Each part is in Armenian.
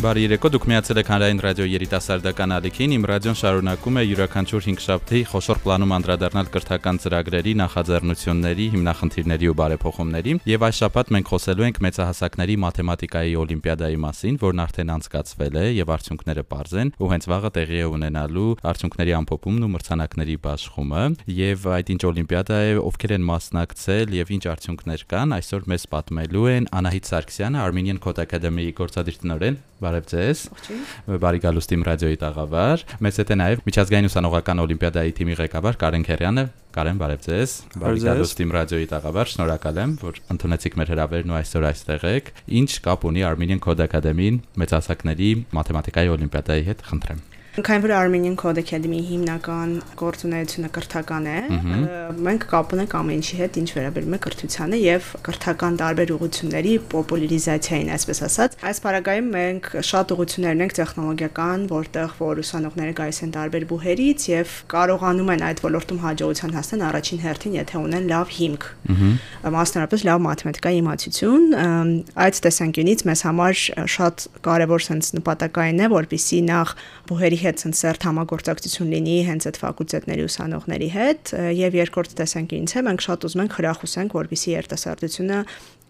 Բարի երեկո, դուք միացել եք Հանրային ռադիո երիտասարդական ալիքին։ Իմ ռադիոն շարունակում է յուրաքանչյուր 5 շաբթի խոշոր պլանում անդրադառնալ կրթական ծրագրերի, նախաձեռնությունների, հիմնախնդիրների ու բարեփոխումների, եւ այս շաբաթ մենք խոսելու ենք մեծահասակների մաթեմատիկայի օլիմպիադայի մասին, որն արդեն անցկացվել է եւ արդյունքները པարզ են, ու հենց վաղը տեղի է ունենալու արդյունքների ամփոփումն ու մրցանակների բաշխումը, եւ այդ ինչ օլիմպիադա է, ովքեր են մասնակցել եւ ինչ արդյունքներ կան, այսօր մեզ պատմելու են Անահիտ Սարգսյանը, Armenian Code Academy-ի գործադիր տնօրեն Բարև ձեզ։ Բարի գալուստ իմ ռադիոյի տաղավար։ Մեծ հետ է նաև Միջազգային ուսանողական օլիմպիադայի թիմի ղեկավար Կարեն Քերյանը։ Կարեն, բարև ձեզ։ Բարի գալուստ իմ ռադիոյի տաղավար։ Շնորհակալ եմ, որ ընդունեցիք մեր հրավերն ու այսօր այստեղ եք։ Ինչ կապ ունի Armenian Code Academy-ին մեծահասակների մաթեմատիկայի օլիմպիադայի հետ, խնդրեմ։ Քանի որ Armenian Code Academy-ի հիմնական գործունեությունը կրթական է, մենք կապ ունենք ամեն ինչի հետ, ինչ վերաբերում է կրթությանը եւ կրթական տարբեր ուղությունների պոպուլարիզացիային, այսպես ասած։ Այս параգայում մենք շատ ուղություններ ունենք տեխնոլոգիական, որտեղ որ ուսանողները գալիս են տարբեր բուհերից եւ կարողանում են այդ ոլորտում հաջողության հասնել առաջին հերթին, եթե ունեն լավ հիմք։ Մասնարարապես լավ մաթեմատիկայի իմացություն, այդ տեսանկյունից մեզ համար շատ կարևոր sense նպատակային է, որբիսի նախ բուհերի հետ սերտ համագործակցություն լինի հենց այդ ֆակուլտետների ուսանողների հետ եւ երկրորդ տեսանկյունից է մենք շատ ուզում ենք խրախուսենք որպիսի երիտասարդությունը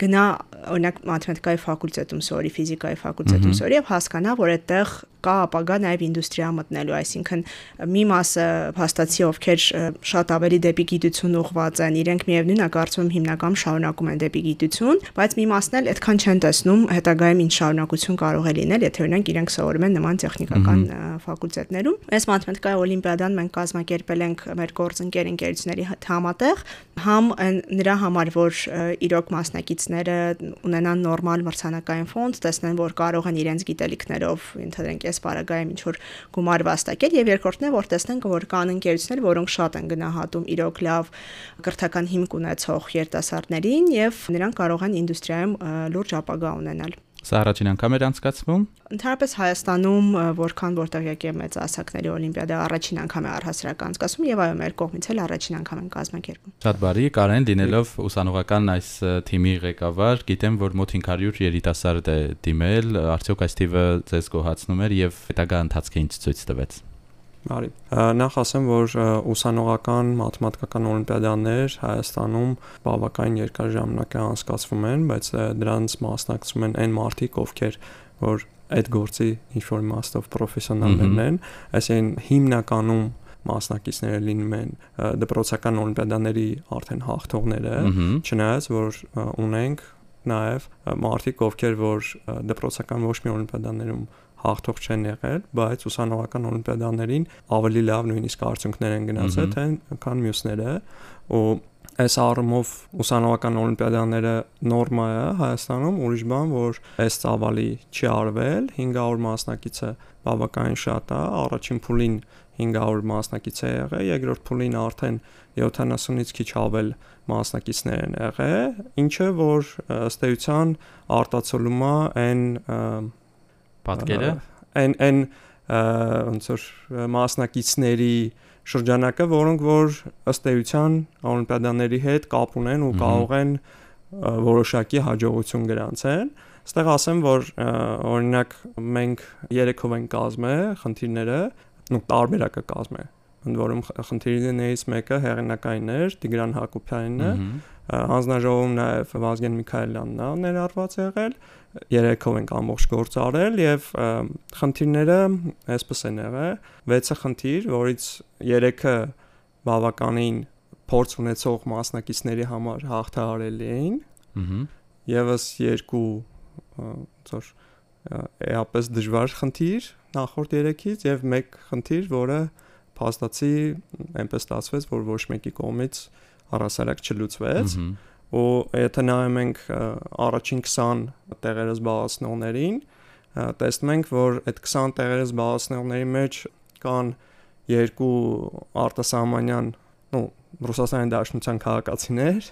գնա օրինակ մաթեմատիկայի ֆակուլտետում սորի, ֆիզիկայի ֆակուլտետում սորի եւ հասկանա, որ այդտեղ կա ապագա նաև ինդուստրիա մտնելու, այսինքն մի մասը փաստացի ովքեր շատ ավելի դեպի գիտություն ուղղված են, իրենք միևնույնն է կարծում հիմնական շարունակում են դեպի գիտություն, բայց մի մասն էլ այդքան չեն տեսնում հետագայում ինչ շարունակություն կարող է լինել, եթե օրինակ իրենք սովորում են նման տեխնիկական ֆակուլտետներում։ Այս մաթեմատիկայի օլիմպիադան մենք կազմակերպել ենք մեր գործընկեր ընկերությունների համատեղ, համ նրա համար, որ իրոք մասնակիցները ունենան նորմալ մրցանակային ֆոնդ, տեսնեն, որ կարող են իրենց գիտելիքներով ընդհանրենք այս բարագայում ինչ որ գումար վաստակել եւ երկրորդն է որ տեսնենք որ կան ընկերություններ, որոնք շատ են գնահատում իրոք լավ կրթական հիմք ունեցող երիտասարդներին եւ նրանք կարող են ինդուստրիայում լուրջ ապագա ունենալ։ Սա առաջին անգամ էր անցկացվում։ Ընդհանրապես Հայաստանում որքան որտեղ եկե մեծ ասակների օլիմպիադա առաջին անգամ է առհասարակ անցկացվում եւ այո մեր կողմից էլ առաջին անգամ են կազմակերպում։ Շատ բարի, Կարեն լինելով ուսանողական այս թիմի ղեկավար, գիտեմ որ մոտ 500 երիտասարդ է դիմել, արդյոք այս թիվը ձեզ գոհացնում էր եւ հետագա ընթացքը ինչ ցույց տվեց։ Բարի։ Նախ ասեմ, որ ուսանողական մաթեմատիկական օլիմպիադաներ Հայաստանում բավական երկար ժամանակ է անցկացվում են, բայց դրանց մասնակցում են այն մարդիկ, ովքեր որ այդ գործի ինչ որ իմաստով պրոֆեսիոնալներն են, այսինքն հիմնականում մասնակիցները լինում են դպրոցական օլիմպիադաների արդեն հաղթողները, չնայած որ ունենք նաև մարդիկ, ովքեր որ դպրոցական ոչ մի օլիմպիադաներում հաղթող չեն եղել, բայց ուսանողական օլիմպիադաներին ավելի լավ նույնիսկ արդյունքներ են գնացել, թե քան մյուսները ու այս առումով ուսանողական օլիմպիադաները նորմա է Հայաստանում, ուրիշ բան, որ այս ծավալի չի արվել, 500 մասնակիցը բավականին շատ է, առաջին փուլին 500 մասնակից է եղել, երկրորդ փուլին արդեն 70-ից քիչ ավել մասնակիցներ են եղել, ինչը որ ըստ էության արտացոլում է այն պատկերը այն այն ոնց որ մասնակիցների շրջանակը, որոնք որ ըստ էության օլիմպիադաների հետ կապ ունեն ու կարող են որոշակի հաջողություն գրանցեն։ Այստեղ ասեմ, որ օրինակ մենք երեքով ենք կազմել խնդիրները, ու տարբերակը կազմել ընդ որում խնդիրներից մեկը հեղինակայինն էր Տիգրան Հակոբյանն է հանձնաժողովում նաև Վազգեն Միքայելյանն է ներառված եղել երեքով ենք ամբողջ գործ արել եւ խնդիրները այսպես են եղել. 6-ը խնդիր, որից 3-ը բավականին փորձ ունեցող մասնակիցների համար հաղթահարելի էին։ Ահա։ Եվս երկու ծոր էապես դժվար խնդիր նախորդ 3-ից եւ մեկ խնդիր, որը փաստացի այնպես ստացվեց, որ ոչ մեկի կողմից առասարակ չլուծվեց։ ու եթե նայում ենք առաջին 20 տեղերը զբաղեցնողներին, տեսնում ենք, որ այդ 20 տեղերը զբաղեցնողների մեջ կան երկու արտասահմանյան, ну, Ռուսաստանի Դաշնության քաղաքացիներ,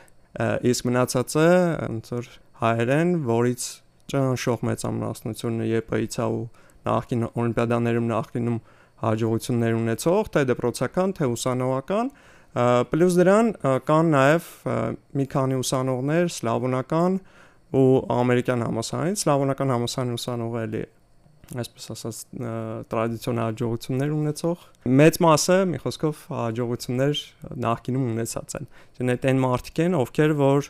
իսկ մնացածը ոնց որ հայեր են, որից ճանաչող մեծամասնությունը ԵՊ-ից ու նախկին օլիմպիադաներում նախկինում հաջողություններ ունեցող, թե դպրոցական, թե ուսանողական, պլյուս դրան կան նաև մի քանի ուսանողներ սլավոնական ու ամերիկյան համասարից, սլավոնական համասարի ուսանողը այսպես ասած տրադիցիոնալ հաջողություններ ունեցող մեծ մասը մի խոսքով հաջողություններ նախկինում ունեցած են։ Դեն այդ այն մարդիկ են, ովքեր որ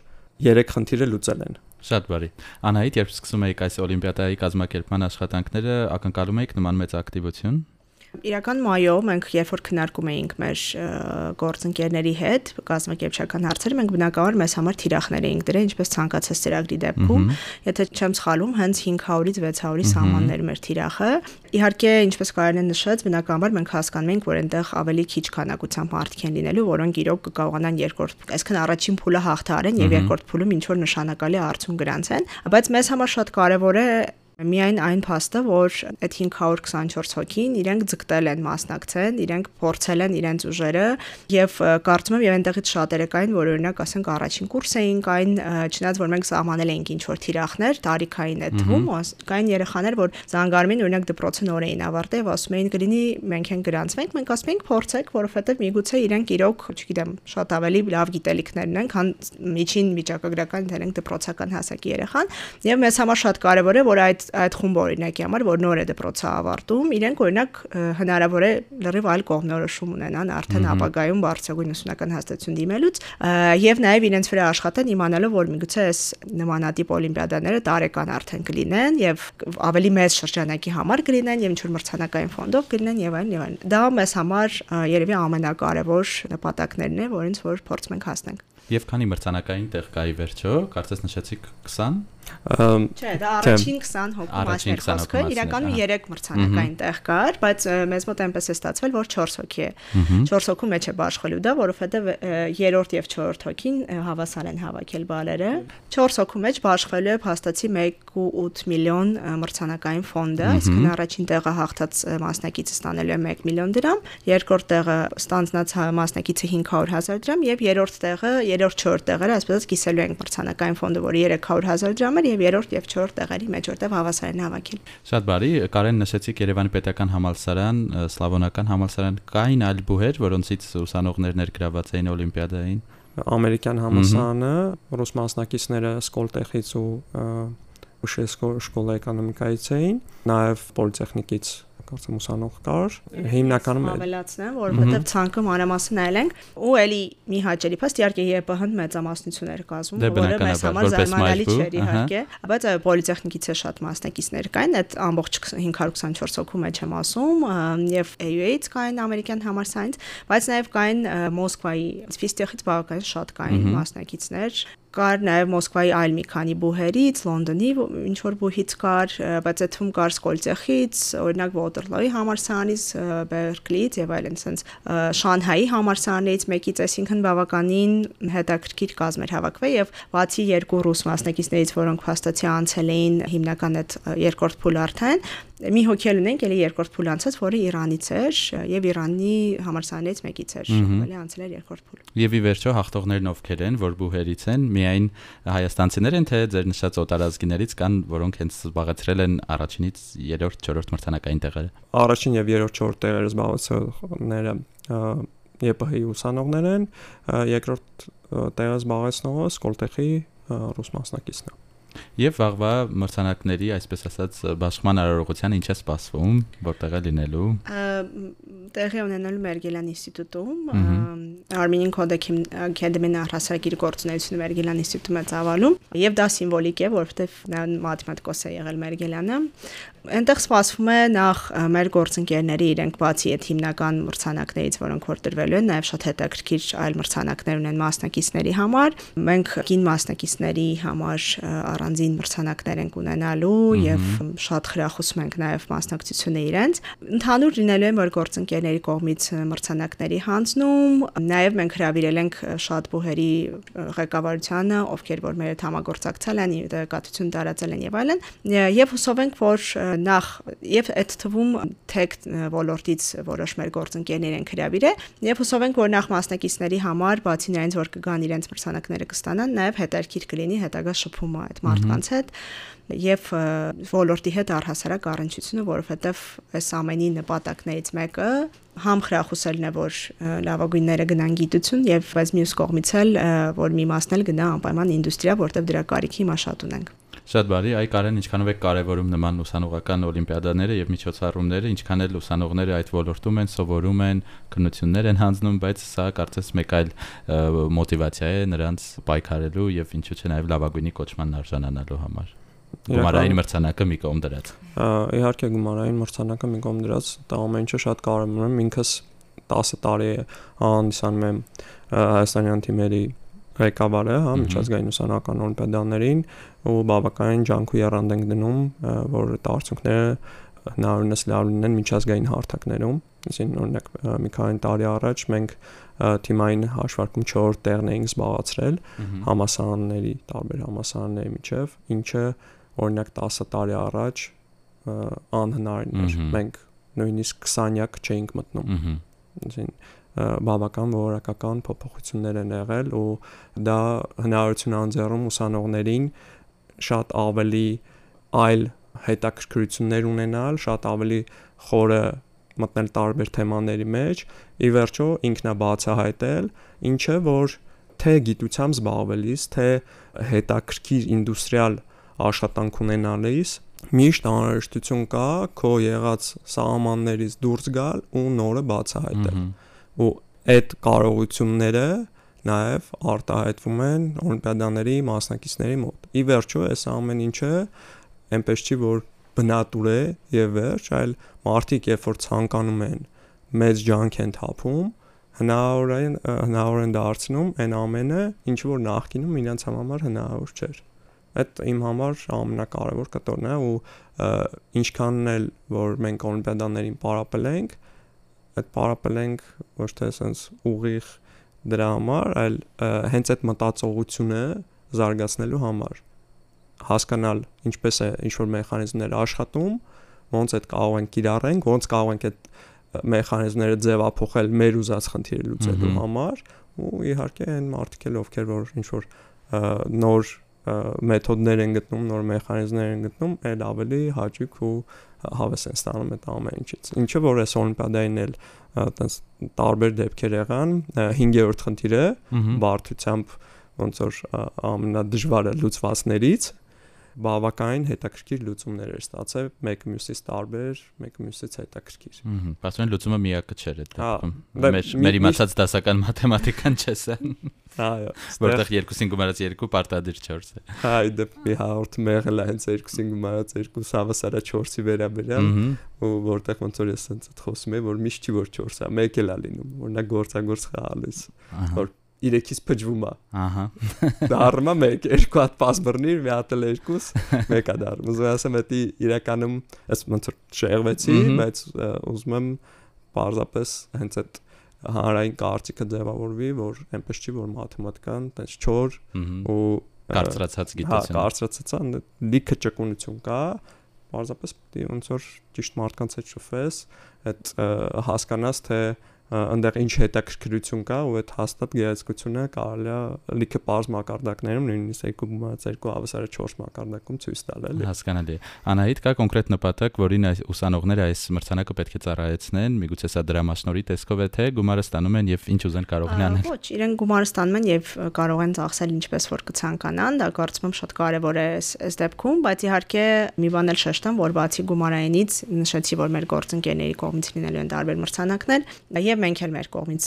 երեք խնդիրը լուծել են։ Շատ բարի։ Անահիտ, երբ սկսում եք այս օլիմպիադայի կազմակերպման աշխատանքները, ակնկալում եք նման մեծ ակտիվություն։ Իրական մայո մենք երբ որ քննարկում էինք մեր գործընկերների հետ կազմակերպչական հարցերը, մենք բնակավար մեզ համար թիրախներ էինք դրել, ինչպես ցանկացած ծրագրի դեպքում, եթե չեմ սխալում, հենց 500-ից 600-ի սահմաններ մեր թիրախը։ Իհարկե, ինչպես Կարենը նշեց, բնականաբար մենք հասկանում ենք, որ այնտեղ ավելի քիչ քանակությամբ մարդիկ են լինելու, որոնք իրոք կկարողանան երկրորդ, այսինքն առաջին փուլը հաղթարեն եւ երկրորդ փուլում ինչ որ նշանակալի արդյունք գրանցեն, բայց մեզ համար շատ կարեւոր է Միայն այն փաստը, որ այդ 524 հոգին իրենք ձգտել են մասնակցեն, իրենք փորձել են իրենց ուժերը եւ կարծում եմ եւ այնտեղից շատերը կային, որ օրինակ ասենք առաջին կուրս էին, կային չնայած որ մենք սահմանել էինք ինչ որ թիրախներ, տարիքային է թվում, կային երեխաներ, որ զանգարմին օրինակ դպրոցը նոր էին ավարտել եւ ասում էին կլինի մենք են գրանցվենք, մենք ասում ենք փորձեք, որովհետեւ միգուցե իրենք իրոք, չգիտեմ, շատ ավելի լավ գիտելիքներ ունեն, քան միջին վիճակագրական դերենք դպրոցական հասակի երեխան եւ մեզ համար շատ կարեւոր է որ այդ այդ խումբը օրինակի համար, որ նոր է դպրոցը ավարտում, իրենք օրինակ հնարավոր է լրիվ այլ կողմնորոշում ունենան արդեն ապագայում բարձրագույն ուսումնական հաստատություն դիմելուց եւ նաեւ իրենց վրա աշխատեն իմանալով, որ միգուցե այս նմանատիպ օլիմպիադաները տարեկան արդեն կլինեն եւ ավելի մեծ շրջանակի համար կլինեն եւ ինչ որ մրցանակային ֆոնդով կլինեն եւ այլն եւ այլն։ Դա մեզ համար երևի ամենակարևոր նպատակներն է, որոնց որ փորձում ենք հասնենք։ Եվ քանի մրցանակային տեղ կայի վերջո, կարծես նշեցիք 20 Չէ, դա առաջին 20 հոգու մասն էր խոսքը, իրականում 3 մրցանակային տեղ կար, բայց մեզ մոտ այնպես է ստացվել, որ 4 հոգի է։ 4 հոգու մեջ է բաշխելու դա, որովհետև երրորդ եւ 4-րդ հոգին հավասար են հավաքել բալերը։ 4 հոգու մեջ բաշխվելու է փաստացի 1.8 միլիոն մրցանակային ֆոնդը, այսինքն առաջին տեղը հաղթած մասնակիցը ստանելու է 1 միլիոն դրամ, երկրորդ տեղը ստանձնած մասնակիցը 500 հազար դրամ եւ երրորդ տեղը, երրորդ 4 տեղերը, այսպես կիսելու են մրցանակային ֆոնդը, որը 300 հազար դրամ համար եւ երրորդ եւ չորրորդ տեղերի մեջ որտեղ հավասար են հավաքել։ Շատ բարի, Կարեն նշեցիք Երևանի պետական համալսարան, սլավոնական համալսարան, կային այլ բուհեր, որոնցից ուսանողներ ներգրաված էին օլիմպիադային։ Ամերիկյան համալսարանը, ռուս մասնակիցները Սկոլտեխից ու Ուշեսկո շկոլա էկոնոմիկայից էին, նաև պոլիտեխնիկից կարծեմ ուսանող կար հիմնականում ավելացնեմ որովհետև ցանկը մանրամասն նայել ենք ու էլի մի հաճելի փաստ իհարկե ԵՊՀ-ն մեծամասնություններ կազմում դե որը մեզ համար զարմանալի չէր իհարկե բայց այո պոլիտեխնիկից է շատ մասնակիցներ կային այդ ամբողջ 524 հոգու մեջ եմ ասում եւ AUA-ից կային ամերիկյան համալսարանից բայց նաեւ կային Մոսկվայի ֆիստեխից բավականին շատ կային մասնակիցներ կար նաև Մոսկվայի այլ մի քանի բուհերից, Լոնդոնի ինչ որ բուհից կար, բայց այդ թվում կար Սկոլցեխից, օրինակ Waterloo-ի համալսարանից, Berkeley-ից եւ այլն, sense Շանհայի համալսարանից մեկից, այսինքն բավականին հետաքրքիր կազմ էր հավաքվել եւ բացի երկու ռուս մասնակիցներից, որոնք փաստացի անցել էին հիմնական այդ երկրորդ փուլ արդեն, մի հոգել ունենք, ելի երկրորդ փուլ անցած, որը Իրանից էր եւ Իրանի համալսարանից մեկից էր, ելի անցել էր երկրորդ փուլ։ Եվ ի վերջո հաղթողներն ովքեր են, որ բուհերից են, միայն հայաստանցիներ են, թե ձեր նշած օտարազգիներից կան, որոնք հենց զբաղեցրել են առաջինից երրորդ, չորրորդ մրցանակային տեղերը։ Առաջին եւ երրորդ, չորրորդ տեղերը զբաղեցրողները ԵՊՀ-ի ուսանողներ են, երկրորդ տեղը զբաղեցնողը Սկոլտեխի ռուս մասնակիցն է։ Եվ վաղվա մրցանակների, այսպես ասած, բաշխման արարողության ինչ է սպասվում, որտեղ է լինելու։ Տեղի ունենալու Մերգելյան ինստիտուտում Armenian Codec Academy-ն առհասարակիր գործունեությունը Մերգելյան ինստիտուտում է ծավալում, եւ դա սիմվոլիկ է, որովհետեւ նա մաթեմատիկոս է եղել Մերգելյանը։ Այնտեղ սպասվում է նախ մեր գործընկերների իրենք բացի այդ հիմնական մրցանակներից, որոնք որ տրվելու են, նաև շատ հետաքրքիր այլ մրցանակներ ունեն մասնակիցների համար։ Մենք կին մասնակիցների համար առանձին մրցանակներ ենք ունենալու եւ շատ խրախուսում ենք նաև մասնակցությունը իրենց։ Ընդհանուր լինելու է որ գործընկերների կողմից մրցանակների հանձնում, նաև մենք հravirել ենք շատ բուհերի ղեկավարությանը, ովքեր որ մեր հետ համագործակցել են, տեղեկատվություն տարածել են եւ այլն, եւ հուսով ենք, որ նախ եւ այդ թվում թեք ոլորտից որոշ մեր գործընկերներ են հravirել եւ հուսով ենք, որ նախ մասնակիցների համար բացի նրանից, որ կգան իրենց մրցանակները կստանան, նաև հետարքիր կլինի հետագա շփումը այդ մարդկանց հետ եւ ոլորտի հետ առհասարակ առնչությունը, որովհետեւ այս ամենի նպատակներից մեկը համ խրախուսելն է, որ լավագույնները գնան գիտություն եւ բայց մյուս կողմից էլ որ մի մասն էլ գնա անպայման ինդուստրիա, որտեվ դրա կարիքի հիմա շատ ունենք։ Շատ բարի, այ Կարեն, ինչքանով է կարևորում նման ուսանողական օլիմպիադաները եւ միջոցառումները, ինչքան էլ ուսանողները այդ ոլորտում են, սովորում են, քննություններ են հանձնում, բայց սա կարծես մեկ այլ մոտիվացիա է նրանց պայքարելու եւ ինչու՞ չէ նաեւ լավագույնի կոչման արժանանալու համար։ Գումարային մրցանակը մի կողմ դրած։ Իհարկե գումարային մրցանակը մի կողմ դրած, դա ամեն ինչը շատ կարևոր է։ Ինքս 10 տարի հանդիսանում եմ հայաստանյան թիմերի ղեկավարը, հա, միջազգային ուսանական օլիմպիադաներին ու բավականին ջանք ու երանգ ենք դնում, որ այդ արդյունքները հնարավորինս լավ լինեն միջազգային հարթակներում։ Այսինքն օրինակ մի քանի տարի առաջ մենք թիմային հաշվարկում 4 տեղն էինք զբաղացրել համասարանների, տարբեր համասարանների միջև, ինչը օրինակ 10 տարի առաջ անհնարին էր։ Մենք նույնիսկ 20-յակ չէինք մտնում։ Այսինքն բավական որակական փոփոխություններ են եղել ու դա հնարավորություն անձեռում ուսանողներին շատ ավելի այլ հետաքրքրություններ ունենալ, շատ ավելի խորը մտնել տարբեր թեմաների մեջ, ի վերջո ինքնաբացահայտել, ինչը որ թե գիտությամբ զբաղվելիս, թե հետաքրքիր ինդուստրիալ աշխատանք ունենալիս միշտ անհրաժեշտություն կա քո եղած սահմաններից դուրս գալ ու նորը բացահայտել։ Ու այդ կարողությունները նաև արտահայտվում են օլիմպիադաների մասնակիցների մոտ։ Ի վերջո, այս ամեն ինչը այնպես չի որ բնատուր է եւ վերջ, այլ մարդիկ երբ որ ցանկանում են մեծ ջանք են թափում, հնարավոր են հնարավոր են դարձնում այն ամենը, ինչ որ նախկինում իրենց համար հնարավոր չէր այդ իմ համար ամենակարևոր կտորն է ու ինչքանն էլ որ մենք օլիմպիադաներին պարապել այդ պարապել ոչ թե sense ուղիղ դրա համար, այլ հենց այդ մտածողությունը զարգացնելու համար հասկանալ ինչպես է ինչ որ մեխանիզմներ աշխատում, ոնց այդ կարող ենք կիրառենք, ոնց կարող ենք այդ մեխանիզմները ձևափոխել մեր ուզած խնդիրը լուծելու համար ու իհարկե այն մարդիկ էլ ովքեր որ ինչ որ նոր մեթոդներ են գտնում, նոր մեխանիզմներ են գտնում, այլ ավելի հաճույք ու հավես են ստանում այդ ամեն ինչից։ Ինչը որ այս օլիմպիադային էլ այտենց տարբեր դեպքեր եղան, 5-րդ խնդիրը բարդությամբ ոնց որ ամենադժվարը լուծվածներից բավականին հետաքրքիր լուծումներ էր ստացել, մեկը մյուսից տարբեր, մեկը մյուսից հետաքրքիր։ Ահա, ասում լուծումը միակը չէր այդ դեպքում։ Մեր մեր իմացած դասական մաթեմատիկան չէ սա։ Այո, որտեղ 2-ին գումարած 2 պարտադիր 4 է։ Այ դեպի հաղորդում եղել է հենց 2-ին գումարած 2 հավասարա 4-ի վերաբերյալ, ու որտեղ ոնց որ ես ասած խոսում եմ, որ միշտ չի որ 4 է, մեկ էլ է լինում, օրինակ գործագործ խաղալիս, որ 3-ից փճվում է։ Ահա։ Դառնում է 1, երկու հատ պաս բռնիր, մի հատ էլ երկուս, մեկը դառնում։ Ուզում ասեմ, դա իրականում ես ոնց որ շեղվեցի, բայց ուզում եմ պարզապես հենց այդ հանրային կարծիքը ձևավորվի, որ այնպես չի, որ մաթեմատիկան տես 4 ու կարծրացած գիտություն։ Հա, կարծրացածան լիքը ճկունություն կա, պարզապես պետք է ոնց որ ճիշտ մարդկանց հետ շփվես, այդ հասկանաս թե այնտեղ ինչ հետաքրքրություն կա ու այդ հաստատ գեղեցկությունը կարելի է լիքը པարզ մակարդակներում նույնիսկ 2 2 հավասարը 4 մակարդակում ցույց տալ էլի հասկանալի անահիտ կա կոնկրետ նպատակ որին այս ուսանողները այս մրցանակը պետք է ծառայեցնեն միգուցե սա դրամաշնորի տեսքով է թե գումարը ստանում են եւ ինչ ուզեն կարող են անել ոչ իրենք գումարը ստանում են եւ կարող են ծախսել ինչպես որ կցանկանան դա կարծում եմ շատ կարեւոր է այս այս դեպքում բայց իհարկե մի բան էլ շեշտեմ որ բացի գումարայինից նշեցի որ մեր գործընկերների կողմից լինելու են տարբեր մրցանակներ եւ եւ մենք էլ մեր կողմից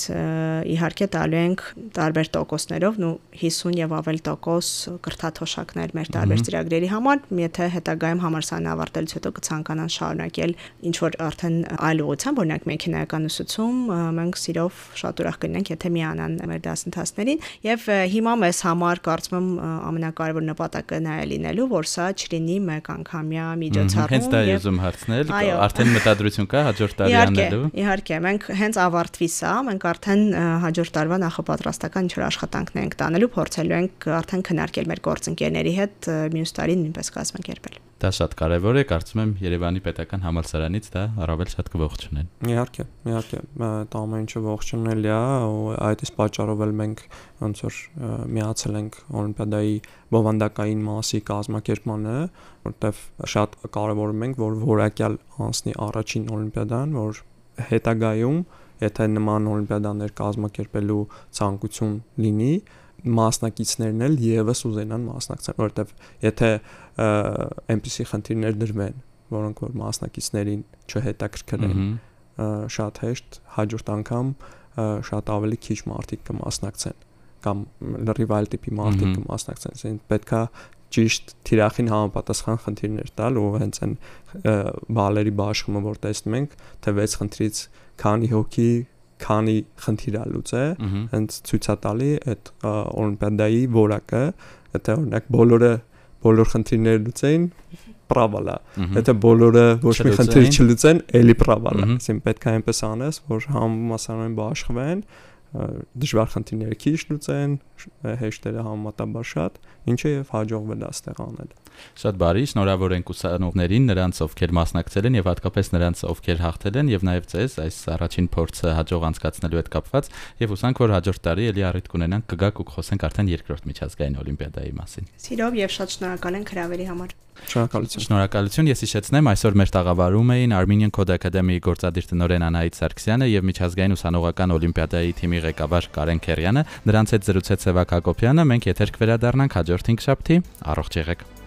իհարկե տալու ենք տարբեր տոկոսներով, նու 50 եւ ավել տոկոս կրթաթոշակներ մեր տարբեր ծրագրերի համար, եթե հետագայում համալսարանը ավարտելուց հետո կցանկանան շարունակել ինչ որ արդեն այլ ուղղությամբ, օրինակ մեքենայական ուսուցում, մենք սիրով շատ ուրախ կլինենք, եթե միանան մեր դասընթացներին եւ հիմա մեզ համար կարծում եմ ամենակարևոր նպատակը նա է լինելու, որ սա չլինի մեկ անգամյա միջոցառում։ Հենց դա եմ հարցնել, արդեն մտադրություն կա հաջորդ տարի անելու։ Իհարկե, մենք հենց ավարտվի սա, մենք արդեն հաջորդ տարվա նախապատրաստական ինչ-որ աշխատանքներ ենք տանելու, փորձելու ենք արդեն քննարկել մեր գործընկերների հետ մյուս տարին նույնպես կազմակերպել։ Դա շատ կարևոր է, կարծում եմ Երևանի պետական համալսարանից դա առավել շատ կողջունեն։ Իհարկե, իհարկե, դա ամեն ինչը ողջունելի է, ու այդ էս պատճառով էլ մենք ոնց որ միացել ենք Օլիմպիադայի բովանդակային մասի կազմակերպմանը, որտեվ շատ կարևորում ենք, որ որակյալ անցնի առաջին Օլիմպիադան, որ հետագայում եթե նման օլիմպիադաներ կազմակերպելու ցանկություն լինի, մասնակիցներն էլ եւս ուզենան մասնակցել, որովհետեւ եթե այնպիսի խնդիրներ դրվեն, որոնք որ մասնակիցներին չհետաքրքրեն, շատ հեշտ հաջորդ անգամ շատ ավելի քիչ մարդիկ կմասնակցեն կամ լրիվ այլ տիպի մարդիկ կմասնակցեն։ Այսինքն պետքա ճիշտ թիրախին համապատասխան խնդիրներ տալ ու հենց այն բալերի բաշխումը որ տեսնում ենք թե 6 խնդրից քանի հոգի քանի խնդիր է լուծե, հենց ցույցա տալի այդ օլիմպիադայի որակը, եթե օրինակ բոլորը բոլոր խնդիրները լուծեին, պրավալա։ Եթե բոլորը ոչ մի խնդիր չլուծեն, էլի պրավալա։ Այսինքն պետք է այնպես անես, որ համասարային բաշխվեն, դժվար խնդիրները քիչ լուծեն, հեշտերը համեմատաբար շատ, ինչը եւ հաջողվել է այստեղ անել։ Շատ բարի, շնորհավոր ենք ուսանողներին, նրանց ովքեր մասնակցել են եւ հատկապես նրանց ովքեր հաղթել են եւ նաեւ ձեզ այս առաջին փորձը հաջող անցկացնելու հետ կապված եւ ուսանք որ հաջորդ տարի էլի առիթ կունենանք կգաք ու կխոսենք արդեն երկրորդ միջազգային օլիմպիադայի մասին։ Սիրով եւ շատ շնորհակալ ենք հրավերի համար։ Շնորհակալություն։ Շնորհակալություն։ Ես հիշեցնեմ, այսօր մեր տաղավարում էին Armenian Code Academy-ի գործադիր տնօրեն Անահիտ Սարգսյանը եւ միջազգային ուսանողական օլիմպիադայի թիմի ղեկավար Կարեն Քերյանը։ Նրանց հետ զրուցեց Սևակ Հակոբյանը։ Մենք եթեր կվերադառնանք հաջորդ 5 շաբթի։ Առողջ եղեք։